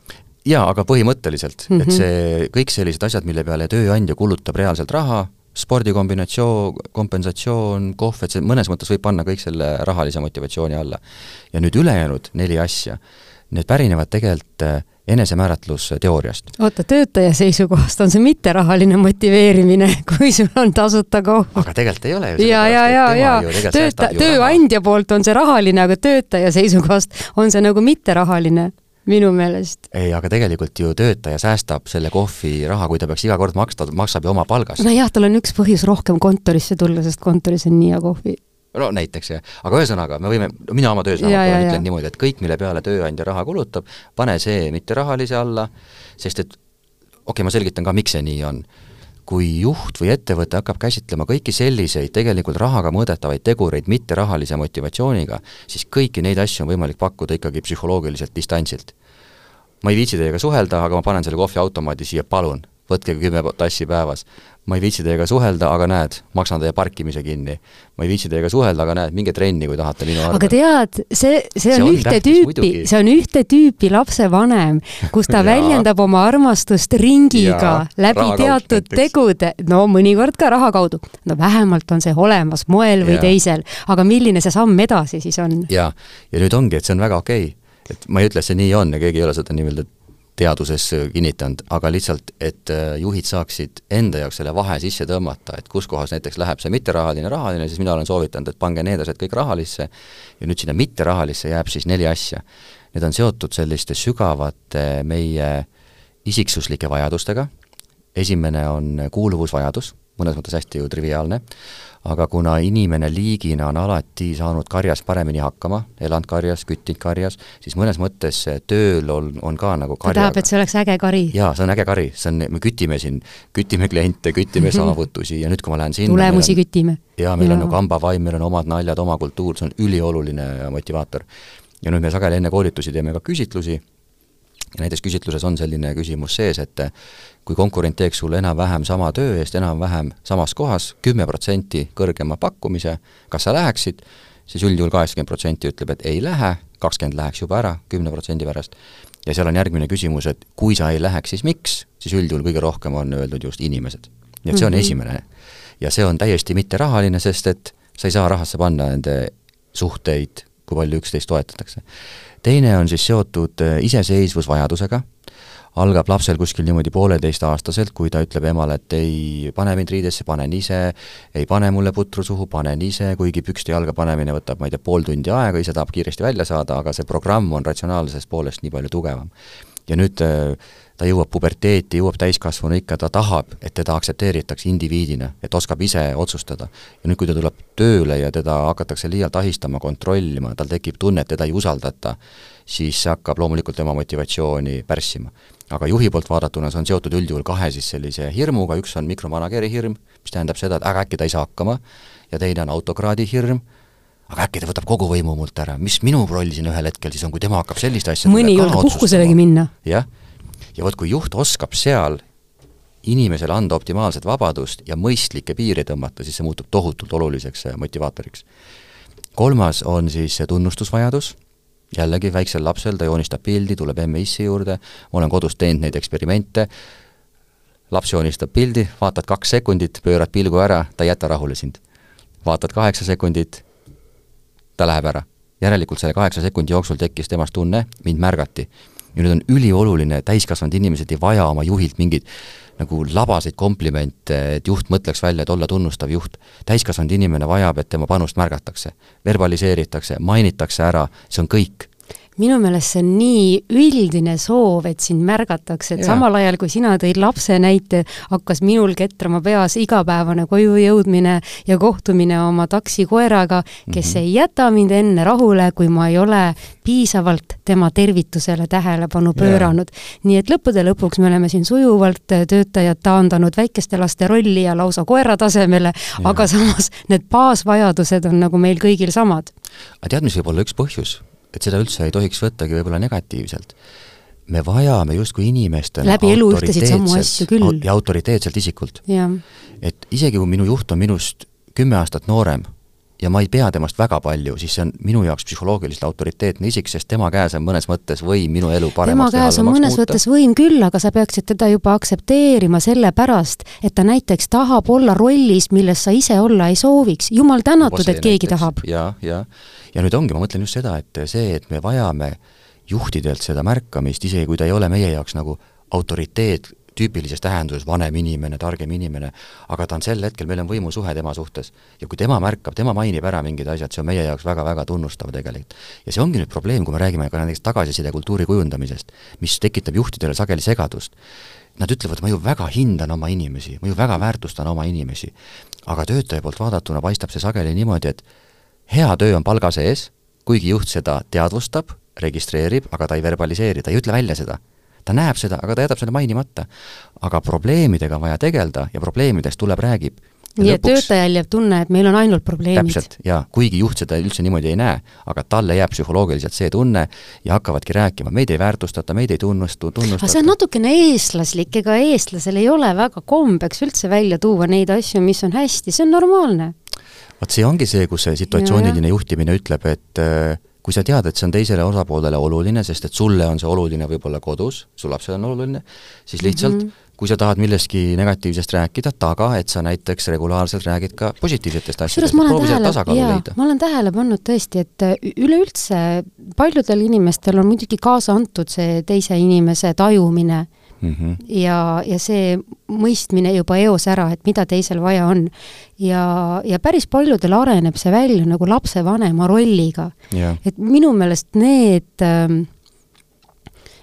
jaa, aga põhimõtteliselt mm, -hmm. et mhm. see, kõik sellised asjad, mille peale tööandja kulutab reaalselt raha, spordikombinatsioon, kompensatsioon, kohv, et see mõnes mõttes võib panna kõik selle rahalise motivatsiooni alla. ja nüüd ülejäänud neli asja, need pärinevad tegelikult äh, enesemääratlusteooriast. oota, töötaja seisukohast on see mitterahaline motiveerimine, kui sul on tasuta kohv? aga tegelikult ei ole ju. ja, ja, ja, ja tööta-, tööandja poolt on see rahaline, aga töötaja seisukohast on see nagu mitterahaline minu meelest. ei, aga tegelikult ju töötaja säästab selle kohvi raha, kui ta peaks iga kord maksta, maksab ju oma palgast. nojah, tal on üks põhjus rohkem kontorisse tulla, sest kontoris on nii hea kohvi. no näiteks jah, aga ühesõnaga, me võime, mina oma töös ütlen ja. niimoodi, et kõik, mille peale tööandja raha kulutab, pane see mitterahalise alla, sest et okei okay,, ma selgitan ka, miks see nii on kui juht või ettevõte hakkab käsitlema kõiki selliseid tegelikult rahaga mõõdetavaid tegureid mitterahalise motivatsiooniga, siis kõiki neid asju on võimalik pakkuda ikkagi psühholoogiliselt distantsilt. ma ei viitsi teiega suhelda, aga ma panen selle kohviautomaadi siia, palun, võtke kümme tassi päevas ma ei viitsi teiega suhelda, aga näed, maksan teie parkimise kinni. ma ei viitsi teiega suhelda, aga näed, minge trenni, kui tahate minu arvel. aga tead, see, see on, see on ühte tüüpi, see on ühte tüüpi lapsevanem, kus ta väljendab oma armastust ringiga läbi teatud tegude, no mõnikord ka raha kaudu. no vähemalt on see olemas moel või ja. teisel, aga milline see samm edasi siis on? jaa, ja nüüd ongi, et see on väga okei okay et ma ei ütle, et see nii on ja keegi ei ole seda nii-öelda teaduses kinnitanud, aga lihtsalt, et äh, juhid saaksid enda jaoks selle vahe sisse tõmmata, et kus kohas näiteks läheb see mitterahaline, rahaline, siis mina olen soovitanud, et pange need asjad kõik rahalisse ja nüüd sinna mitterahalisse jääb siis neli asja. Need on seotud selliste sügavate meie isiksuslike vajadustega, esimene on kuuluvusvajadus, mõnes mõttes hästi ju triviaalne, aga kuna inimene liigina on alati saanud karjas paremini hakkama, elanud karjas, küttinud karjas, siis mõnes mõttes tööl on, on ka nagu ta tahab, et see oleks äge kari. jaa, see on äge kari, see on, me kütime siin, kütime kliente, kütime saavutusi ja nüüd, kui ma lähen sinna tulemusi on, kütime. jaa, meil ja. on nagu hambavaim, meil on omad naljad, oma kultuur, see on ülioluline motivaator. ja nüüd me sageli enne koolitusi teeme ka küsitlusi, näiteks küsitluses on selline küsimus sees, et kui konkurent teeks sulle enam-vähem sama töö eest enam-vähem samas kohas kümme protsenti kõrgema pakkumise, kas sa läheksid, siis üldjuhul kaheksakümmend protsenti ütleb, et ei lähe, kakskümmend läheks juba ära kümne protsendi pärast. ja seal on järgmine küsimus, et kui sa ei läheks, siis miks, siis üldjuhul kõige rohkem on öeldud just inimesed. nii et see on mm -hmm. esimene. ja see on täiesti mitterahaline, sest et sa ei saa rahasse panna nende suhteid, kui palju üksteist toetatakse teine on siis seotud äh, iseseisvusvajadusega, algab lapsel kuskil niimoodi pooleteistaastaselt, kui ta ütleb emale, et ei pane mind riidesse, panen ise, ei pane mulle putru suhu, panen ise, kuigi pükste jalga panemine võtab, ma ei tea, pool tundi aega, ise tahab kiiresti välja saada, aga see programm on ratsionaalsest poolest nii palju tugevam. ja nüüd äh, ta jõuab puberteeti, jõuab täiskasvanu ikka, ta tahab, et teda aktsepteeritakse indiviidina, et oskab ise otsustada. ja nüüd, kui ta tuleb tööle ja teda hakatakse liialt ahistama, kontrollima, tal tekib tunne, et teda ei usaldata, siis see hakkab loomulikult tema motivatsiooni pärssima. aga juhi poolt vaadatuna see on seotud üldjuhul kahe siis sellise hirmuga, üks on mikromanageri hirm, mis tähendab seda, et aga äkki ta ei saa hakkama, ja teine on autokraadi hirm, aga äkki ta võtab kogu võimu mult ära, mis minu roll siin ühel hetkel siis on, kui tema hakkab selliste asjadega mõni ei julge puhkuselegi minna. jah ja vot, kui juht oskab seal inimesele anda optimaalset vabadust ja mõistlikke piire tõmmata, siis see muutub tohutult oluliseks äh, motivaatoriks. kolmas on siis see tunnustusvajadus, jällegi väiksel lapsel, ta joonistab pildi, tuleb emme-issi juurde, ma olen kodus teinud neid eksperimente, laps joonistab pildi, vaatad kaks sekundit, pöörad pilgu ära, ta ei jäta rahule sind. vaatad kaheksa sekundit, ta läheb ära. järelikult selle kaheksa sekundi jooksul tekkis temas tunne, mind märgati ja nüüd on ülioluline, täiskasvanud inimesed ei vaja oma juhilt mingeid nagu labaseid komplimente, et juht mõtleks välja, et olla tunnustav juht. täiskasvanud inimene vajab, et tema panust märgatakse, verbaliseeritakse, mainitakse ära, see on kõik minu meelest see on nii üldine soov, et sind märgatakse, et ja. samal ajal, kui sina tõid lapse näite, hakkas minul ketrama peas igapäevane koju jõudmine ja kohtumine oma taksikoeraga, kes mm -hmm. ei jäta mind enne rahule, kui ma ei ole piisavalt tema tervitusele tähelepanu pööranud. nii et lõppude lõpuks me oleme siin sujuvalt töötajad taandanud väikeste laste rolli ja lausa koera tasemele, aga samas need baasvajadused on nagu meil kõigil samad. aga tead, mis võib olla üks põhjus? Et seda üldse ei tohiks võttagi võib-olla negatiivselt. me vajame justkui inimestena läbi elu ühtesid samu asju küll. ja autoriteetselt isikult. et isegi kui minu juht on minust kümme aastat noorem ja ma ei pea temast väga palju, siis see on minu jaoks psühholoogiliselt autoriteetne isik, sest tema käes on mõnes mõttes võim minu elu paremaks tema käes on mõnes muuta. mõttes võim küll, aga sa peaksid teda juba aktsepteerima sellepärast, et ta näiteks tahab olla rollis, milles sa ise olla ei sooviks. jumal tänatud, et keegi näiteks. tahab. ja, ja, ja nüüd ongi, ma mõtlen just seda, et see, et me vajame juhtidelt seda märkamist, isegi kui ta ei ole meie jaoks nagu autoriteet tüüpilises tähenduses vanem inimene, targem inimene, aga ta on sel hetkel, meil on võimusuhe tema suhtes. ja kui tema märkab, tema mainib ära mingid asjad, see on meie jaoks väga-väga tunnustav tegelikult. ja see ongi nüüd probleem, kui me räägime ka näiteks tagasiside kultuuri kujundamisest, mis tekitab juhtidele sageli segadust. Nad ütlevad, ma ju väga hindan oma inimesi, ma ju väga väärtustan oma inimesi. aga töötaja poolt vaadatuna paistab see sageli niimoodi, et hea töö on palga sees, kuigi juht seda teadvustab, registreerib, aga ta ei verbaliseeri, ta ei ütle välja seda ta näeb seda, aga ta jätab selle mainimata. aga probleemidega on vaja tegeleda ja probleemidest tuleb, räägib. nii et töötajal jääb tunne, et meil on ainult probleemid. täpselt, jaa, kuigi juht seda üldse niimoodi ei näe, aga talle jääb psühholoogiliselt see tunne ja hakkavadki rääkima, meid ei väärtustata, meid ei tunnustu, tunnustata. aga see on natukene eestlaslik, ega eestlasel ei ole väga kombeks üldse välja tuua neid asju, mis on hästi, see on normaalne vot see ongi see, kus see situatsiooniline juhtimine ütleb, et äh, kui sa tead, et see on teisele osapoolele oluline, sest et sulle on see oluline võib-olla kodus, su lapsele on oluline, siis lihtsalt mm -hmm kui sa tahad millestki negatiivsest rääkida, taga, et sa näiteks regulaarselt räägid ka positiivsetest asjadest, proovi sealt tasakaalu leida. ma olen tähele pannud tõesti, et üleüldse paljudel inimestel on muidugi kaasa antud see teise inimese tajumine mm. -hmm. ja, ja see mõistmine juba eos ära, et mida teisel vaja on. ja, ja päris paljudel areneb see välja nagu lapsevanema rolliga yeah.. et minu meelest need ähm,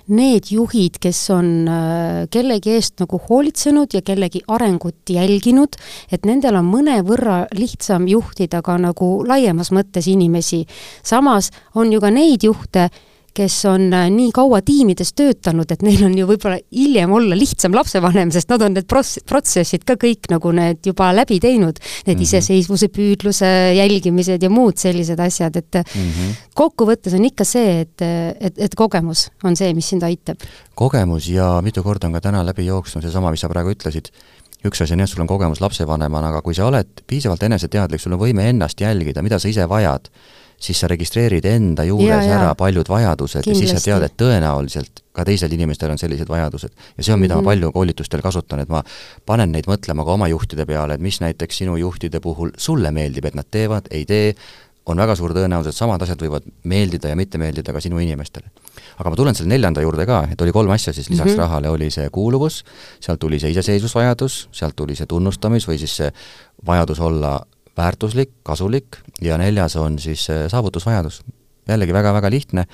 need juhid, kes on äh, kellegi eest nagu hoolitsenud ja kellegi arengut jälginud, et nendel on mõnevõrra lihtsam juhtida ka nagu laiemas mõttes inimesi. samas on ju ka neid juhte, kes on äh, nii kaua tiimides töötanud, et neil on ju võib-olla hiljem olla lihtsam lapsevanem, sest nad on need prots-, protsessid ka kõik nagu need juba läbi teinud, need mm -hmm. iseseisvuse püüdluse jälgimised ja muud sellised asjad, et mm -hmm. kokkuvõttes on ikka see, et, et, et kogemus on see, mis sind aitab. kogemus ja mitu korda on ka täna läbi jooksnud seesama, mis sa praegu ütlesid, üks asi on jah, sul on kogemus lapsevanemana, aga kui sa oled piisavalt eneseteadlik, sul on võime ennast jälgida, mida sa ise vajad, siis sa registreerid enda juures ja, ja. ära paljud vajadused Kindlasti. ja siis sa tead, et tõenäoliselt ka teisel inimestel on sellised vajadused. ja see on, mida mm -hmm. ma mhm. palju koolitustel kasutan, et ma panen neid mõtlema ka oma juhtide peale, et mis näiteks sinu juhtide puhul sulle meeldib, et nad teevad, ei tee, on väga suur tõenäosus, et samad asjad võivad meeldida ja mitte meeldida ka sinu inimestele. aga ma tulen selle neljanda juurde ka, et oli kolm asja siis lisaks mm -hmm. rahale, oli see kuuluvus, sealt tuli see iseseisvusvajadus, sealt tuli see tunnustamis või siis see vajadus olla väärtuslik, kasulik ja neljas on siis äh, saavutusvajadus. jällegi väga-väga lihtne,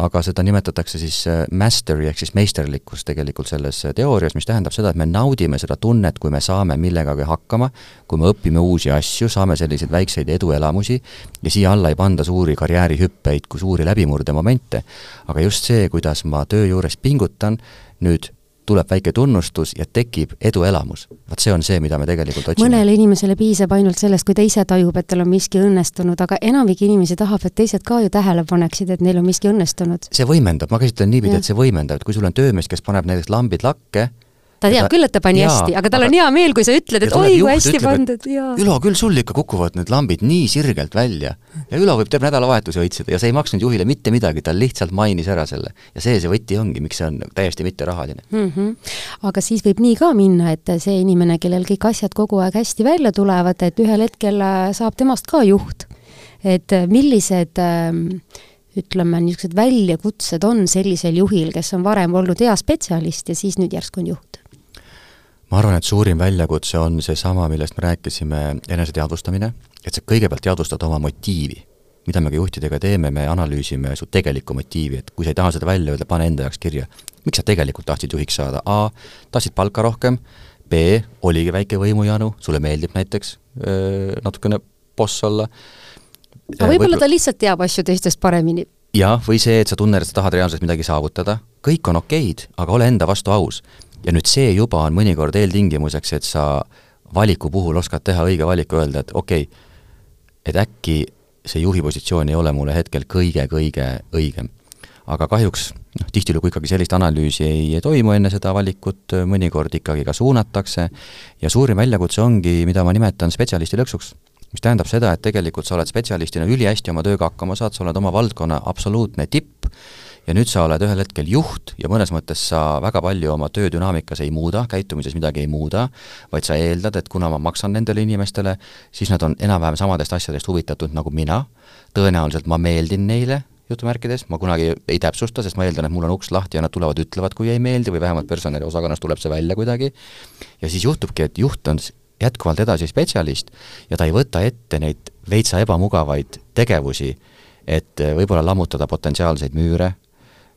aga seda nimetatakse siis äh, mastery ehk siis meisterlikkus tegelikult selles äh, teoorias, mis tähendab seda, et me naudime seda tunnet, kui me saame millegagi hakkama, kui me õpime uusi asju, saame selliseid väikseid eduelamusi ja siia alla ei panda suuri karjäärihüppeid kui suuri läbimurdemomente, aga just see, kuidas ma töö juures pingutan, nüüd tuleb väike tunnustus ja tekib eduelamus. vot see on see, mida me tegelikult otsime. mõnele inimesele piisab ainult sellest, kui ta ise tajub, et tal on miski õnnestunud, aga enamik inimesi tahab, et teised ka ju tähele paneksid, et neil on miski õnnestunud. see võimendab, ma käsitlen niipidi, et see võimendab, et kui sul on töömees, kes paneb näiteks lambid lakke, ta teab ta, küll, et ta pani jaa, hästi, aga tal aga, on hea meel, kui sa ütled, et oi, kui hästi ütleb, pandud, jaa. Ülo, küll sul ikka kukuvad need lambid nii sirgelt välja. ja Ülo võib terve nädalavahetuse õitseda ja see ei maksnud juhile mitte midagi, ta lihtsalt mainis ära selle. ja see see võti ongi, miks see on täiesti mitterahaline mm. -hmm. aga siis võib nii ka minna, et see inimene, kellel kõik asjad kogu aeg hästi välja tulevad, et ühel hetkel äh, saab temast ka juht. et äh, millised ähm, ütleme, niisugused väljakutsed on sellisel juhil, kes on varem olnud hea spetsialist ja siis nüüd järsku on juht? Ma arvan, et suurim väljakutse on seesama, millest me rääkisime, eneseteadvustamine, et sa kõigepealt teadvustad oma motiivi. mida me ka juhtidega teeme, me analüüsime su tegelikku motiivi, et kui sa ei taha seda välja öelda, pane enda jaoks kirja. miks sa tegelikult tahtsid juhiks saada, A, tahtsid palka rohkem, B, oligi väike võimujanu, sulle meeldib näiteks natukene boss olla, aga võib-olla võib ta lihtsalt teab asju teistest paremini. jah, või see, et sa tunned, et sa tahad reaalselt midagi saavutada, kõik on okeid, aga ole enda vastu aus ja nüüd see juba on mõnikord eeltingimuseks, et sa valiku puhul oskad teha õige valiku, öelda, et okei okay,, et äkki see juhi positsioon ei ole mulle hetkel kõige-kõige õigem. aga kahjuks noh, tihtilugu ikkagi sellist analüüsi ei, ei toimu enne seda valikut, mõnikord ikkagi ka suunatakse ja suurim väljakutse ongi, mida ma nimetan spetsialisti lõksuks. mis tähendab seda, et tegelikult sa oled spetsialistina ülihästi oma tööga hakkama saad, sa oled oma valdkonna absoluutne tipp, ja nüüd sa oled ühel hetkel juht ja mõnes mõttes sa väga palju oma töödünaamikas ei muuda, käitumises midagi ei muuda, vaid sa eeldad, et kuna ma maksan nendele inimestele, siis nad on enam-vähem samadest asjadest huvitatud nagu mina, tõenäoliselt ma meeldin neile, jutumärkides, ma kunagi ei täpsusta, sest ma eeldan, et mul on uks lahti ja nad tulevad, ütlevad, kui ei meeldi või vähemalt personaliosakonnas tuleb see välja kuidagi, ja siis juhtubki, et juht on jätkuvalt edasi spetsialist ja ta ei võta ette neid veitsa ebamugavaid tegevusi, et võib-olla lammutada potentsiaalseid müüre,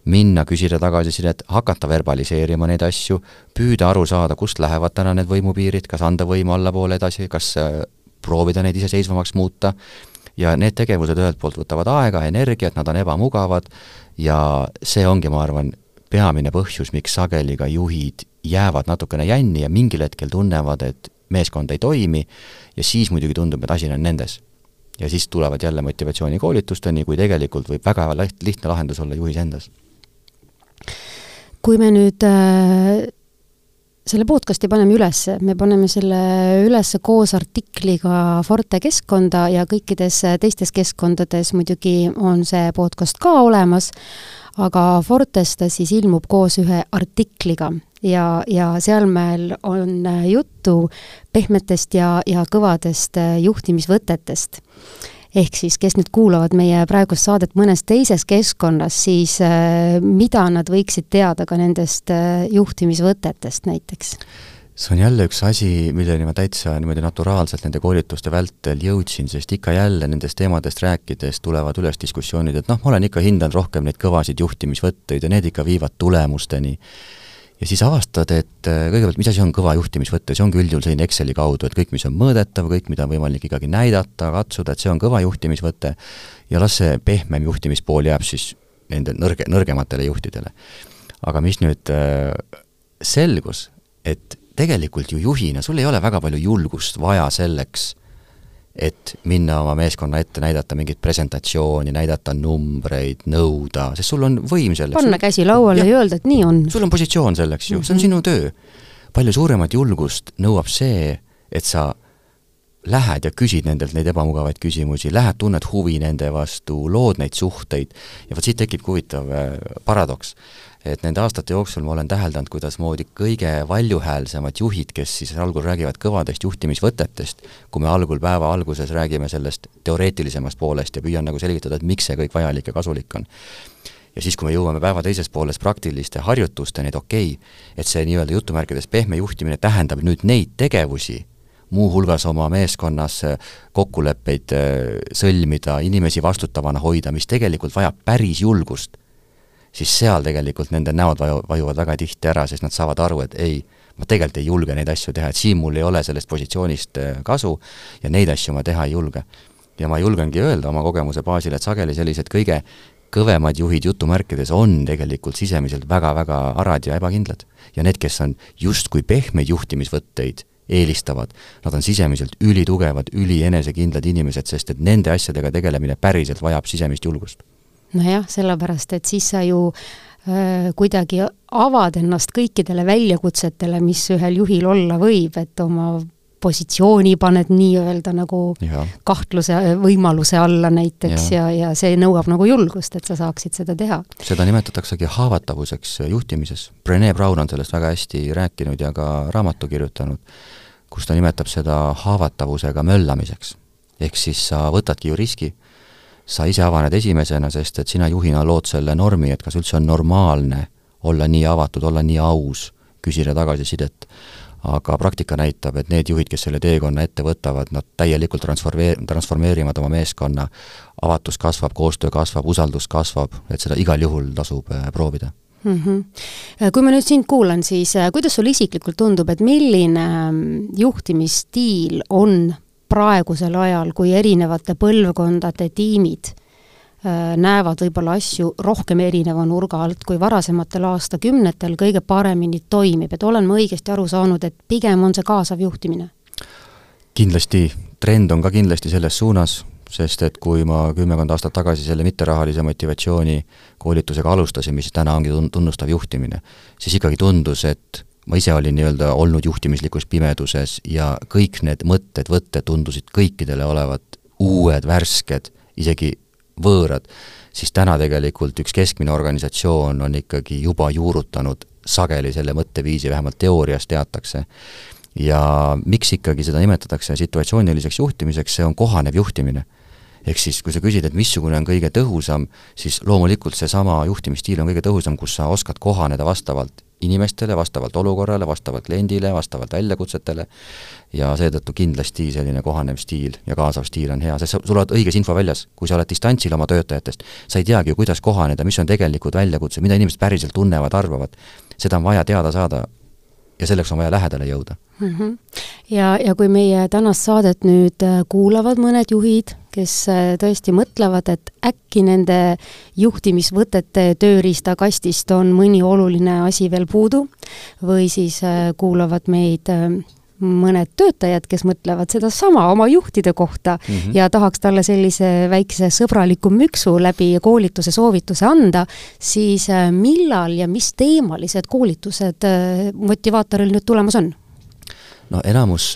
minna, küsida tagasisidet, hakata verbaliseerima neid asju, püüda aru saada, kust lähevad täna need võimupiirid, kas anda võimu allapoole edasi, kas äh, proovida neid iseseisvamaks muuta, ja need tegevused ühelt poolt võtavad aega, energiat, nad on ebamugavad ja see ongi, ma arvan, peamine põhjus, miks sageli ka juhid jäävad natukene jänni ja mingil hetkel tunnevad, et meeskond ei toimi ja siis muidugi tundub, et asi on nendes. ja siis tulevad jälle motivatsioonikoolitusteni, kui tegelikult võib väga lihtne lahendus olla juhis endas kui me nüüd äh, selle podcasti paneme üles, me paneme selle üles koos artikliga Forte keskkonda ja kõikides teistes keskkondades muidugi on see podcast ka olemas, aga Fortes ta siis ilmub koos ühe artikliga. Ja, ja seal meil on juttu pehmetest ja, ja kõvadest juhtimisvõtetest ehk siis kes nüüd kuulavad meie praegust saadet mõnes teises keskkonnas, siis äh, mida nad võiksid teada ka nendest äh, juhtimisvõtetest näiteks? see on jälle üks asi, milleni ma täitsa niimoodi naturaalselt nende koolituste vältel jõudsin, sest ikka jälle nendest teemadest rääkides tulevad üles diskussioonid, et noh, ma olen ikka hindanud rohkem neid kõvasid juhtimisvõtteid ja need ikka viivad tulemusteni. Ja siis avastad, et äh, kõigepealt, mis asi on kõva juhtimisvõte, see ongi üldjuhul selline Exceli kaudu, et kõik, mis on mõõdetav, kõik, mida on võimalik ikkagi näidata, katsuda, et see on kõva juhtimisvõte ja las see pehmem juhtimispool jääb siis nende nõrge, nõrgematele juhtidele. aga mis nüüd äh, selgus, et tegelikult ju juhina sul ei ole väga palju julgust vaja selleks, et minna oma meeskonna ette, näidata mingit presentatsiooni, näidata numbreid, nõuda, sest sul on võim selleks. panna käsi lauale ja, öelda, et nii on. sul on positsioon selleks ju mm, -hmm. see on mhm. sinu töö. palju suuremat julgust nõuab see, et sa lähed ja küsid nendelt neid ebamugavaid küsimusi, lähed, tunned huvi nende vastu, lood neid suhteid ja vot siit tekibki huvitav äh, paradoks et nende aastate jooksul ma olen täheldanud, kuidasmoodi kõige valjuhäälsemad juhid, kes siis algul räägivad kõvadest juhtimisvõtetest, kui me algul päeva alguses räägime sellest teoreetilisemast poolest ja püüan nagu selgitada, et miks see kõik vajalik ja kasulik on. ja siis, kui me jõuame päeva teises pooles praktiliste harjutusteni, et okei okay,, et see nii-öelda jutumärkides pehme juhtimine tähendab nüüd neid tegevusi, muuhulgas oma meeskonnas kokkuleppeid äh, sõlmida, inimesi vastutavana hoida, mis tegelikult vajab päris julgust siis seal tegelikult nende näod vaju, vajuvad väga tihti ära, sest nad saavad aru, et ei, ma tegelikult ei julge neid asju teha, et siin mul ei ole sellest positsioonist äh, kasu ja neid asju ma teha ei julge. ja ma julgengi öelda oma kogemuse baasil, et sageli sellised kõige kõvemad juhid jutumärkides on tegelikult sisemiselt väga-väga arad ja ebakindlad. ja need, kes on justkui pehmeid juhtimisvõtteid eelistavad, nad on sisemiselt ülitugevad, ülienesekindlad inimesed, sest et nende asjadega tegelemine päriselt vajab sisemist julgust nojah, sellepärast et siis sa ju äh, kuidagi avad ennast kõikidele väljakutsetele, mis ühel juhil olla võib, et oma positsiooni paned nii-öelda nagu ja. kahtluse võimaluse alla näiteks ja, ja, ja see nõuab nagu julgust, et sa saaksid seda teha. seda nimetataksegi haavatavuseks juhtimises. Rene Brown on sellest väga hästi rääkinud ja ka raamatu kirjutanud, kus ta nimetab seda haavatavusega möllamiseks. ehk siis sa võtadki ju riski sa ise avaned esimesena, sest et sina juhina lood selle normi, et kas üldse on normaalne olla nii avatud, olla nii aus, küsida tagasisidet. aga praktika näitab, et need juhid, kes selle teekonna ette võtavad, nad täielikult transformeer-, transformeerivad oma meeskonna, avatus kasvab, koostöö kasvab, usaldus kasvab, et seda igal juhul tasub äh, proovida mm. -hmm. kui ma nüüd sind kuulan, siis äh, kuidas sulle isiklikult tundub, et milline ähm, juhtimisstiil on praegusel ajal, kui erinevate põlvkondade tiimid äh, näevad võib-olla asju rohkem erineva nurga alt kui varasematel aastakümnetel, kõige paremini toimib, et olen ma õigesti aru saanud, et pigem on see kaasav juhtimine? kindlasti, trend on ka kindlasti selles suunas, sest et kui ma kümmekond aastat tagasi selle mitterahalise motivatsiooni koolitusega alustasin, mis täna ongi tunnustav juhtimine, siis ikkagi tundus, et ma ise olin nii-öelda olnud juhtimislikus pimeduses ja kõik need mõtted, võtted tundusid kõikidele olevat uued, värsked, isegi võõrad, siis täna tegelikult üks keskmine organisatsioon on ikkagi juba juurutanud sageli selle mõtteviisi, vähemalt teoorias teatakse. ja miks ikkagi seda nimetatakse situatsiooniliseks juhtimiseks, see on kohanev juhtimine ehk siis kui sa küsid, et missugune on kõige tõhusam, siis loomulikult seesama juhtimisstiil on kõige tõhusam, kus sa oskad kohaneda vastavalt inimestele, vastavalt olukorrale, vastavalt kliendile, vastavalt väljakutsetele. Ja seetõttu kindlasti selline kohanev stiil ja kaasav stiil on hea, sest sa, sul oled õiges infoväljas, kui sa oled distantsil oma töötajatest, sa ei teagi ju, kuidas kohaneda, mis on tegelikud väljakutsed, mida inimesed päriselt tunnevad, arvavad. seda on vaja teada saada ja selleks on vaja lähedale jõuda mm. -hmm. ja, ja kui meie tänast saadet nüüd äh, kuulavad mõned juhid, kes äh, tõesti mõtlevad, et äkki nende juhtimisvõtete tööriistakastist on mõni oluline asi veel puudu või siis äh, kuulavad meid mõned töötajad, kes mõtlevad sedasama oma juhtide kohta mm -hmm. ja tahaks talle sellise väikse sõbraliku müksu läbi koolituse soovituse anda, siis millal ja mis teemalised koolitused motivaatoril nüüd tulemas on? no enamus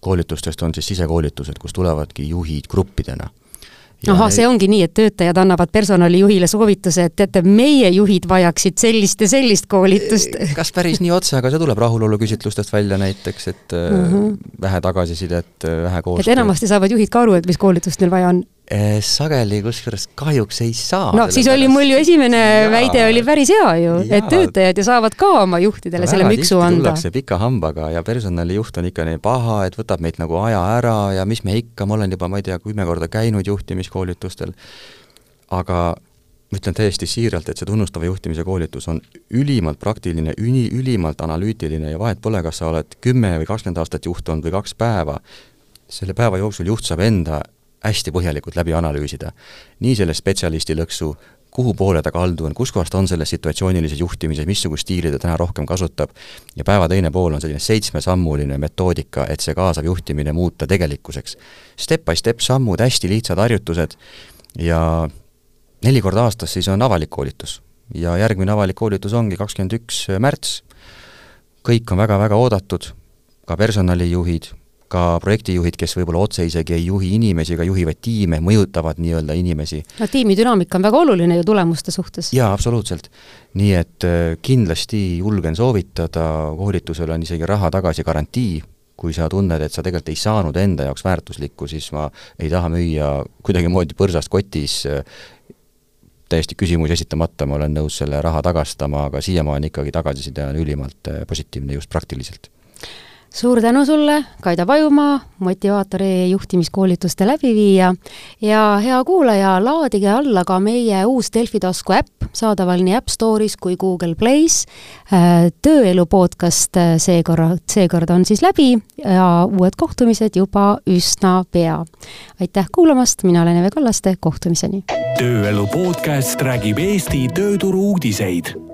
koolitustest on siis sisekoolitused, kus tulevadki juhid gruppidena. Ahah, see ongi nii, et töötajad annavad personalijuhile soovituse, et teate, meie juhid vajaksid sellist ja sellist koolitust. kas päris nii otse, aga see tuleb rahuloluküsitlustest välja näiteks, et mm -hmm. vähe tagasisidet, vähe koostööd. et enamasti saavad juhid ka aru, et mis koolitust neil vaja on sageli kusjuures kahjuks ei saa. no siis oli mul ju esimene jaa, väide oli päris hea ju, et töötajad ju saavad ka oma juhtidele selle müksu anda. tullakse pika hambaga ja personalijuht on ikka nii paha, et võtab meilt nagu aja ära ja mis me ikka, ma olen juba, ma ei tea, kümme korda käinud juhtimiskoolitustel, aga ma ütlen täiesti siiralt, et see tunnustava juhtimise koolitus on ülimalt praktiline, üli, ülimalt analüütiline ja vahet pole, kas sa oled kümme või kakskümmend aastat juht olnud või kaks päeva, selle päeva jooksul juht saab enda hästi põhjalikult läbi analüüsida. nii selle spetsialisti lõksu, kuhu poole ta kaldu on, kuskohast on selles situatsioonilises juhtimises, missugust stiili ta täna rohkem kasutab, ja päeva teine pool on selline seitsmesammuline metoodika, et see kaasav juhtimine muuta tegelikkuseks. Step by step sammud, hästi lihtsad harjutused ja neli korda aastas siis on avalik koolitus. ja järgmine avalik koolitus ongi kakskümmend üks märts, kõik on väga-väga oodatud, ka personalijuhid, ka projektijuhid, kes võib-olla otse isegi ei juhi inimesi ega juhivad tiime, mõjutavad nii-öelda inimesi. no tiimi dünaamika on väga oluline ju tulemuste suhtes. jaa, absoluutselt. nii et äh, kindlasti julgen soovitada, koolitusel on isegi raha tagasi garantii, kui sa tunned, et sa tegelikult ei saanud enda jaoks väärtuslikku, siis ma ei taha müüa kuidagimoodi põrsast kotis äh, täiesti küsimusi esitamata, ma olen nõus selle raha tagastama, aga siiamaani ikkagi tagasiside on ülimalt äh, positiivne just praktiliselt suur tänu sulle, Kaida Pajumaa, motivaatori juhtimiskoolituste läbiviija ja hea kuulaja, laadige alla ka meie uus Delfi tasku äpp, saadaval nii App Store'is kui Google Play's. Äh, tööelu podcast äh, seekord, seekord on siis läbi ja uued kohtumised juba üsna pea. aitäh kuulamast, mina olen Eve Kallaste, kohtumiseni! tööelu podcast räägib Eesti tööturu uudiseid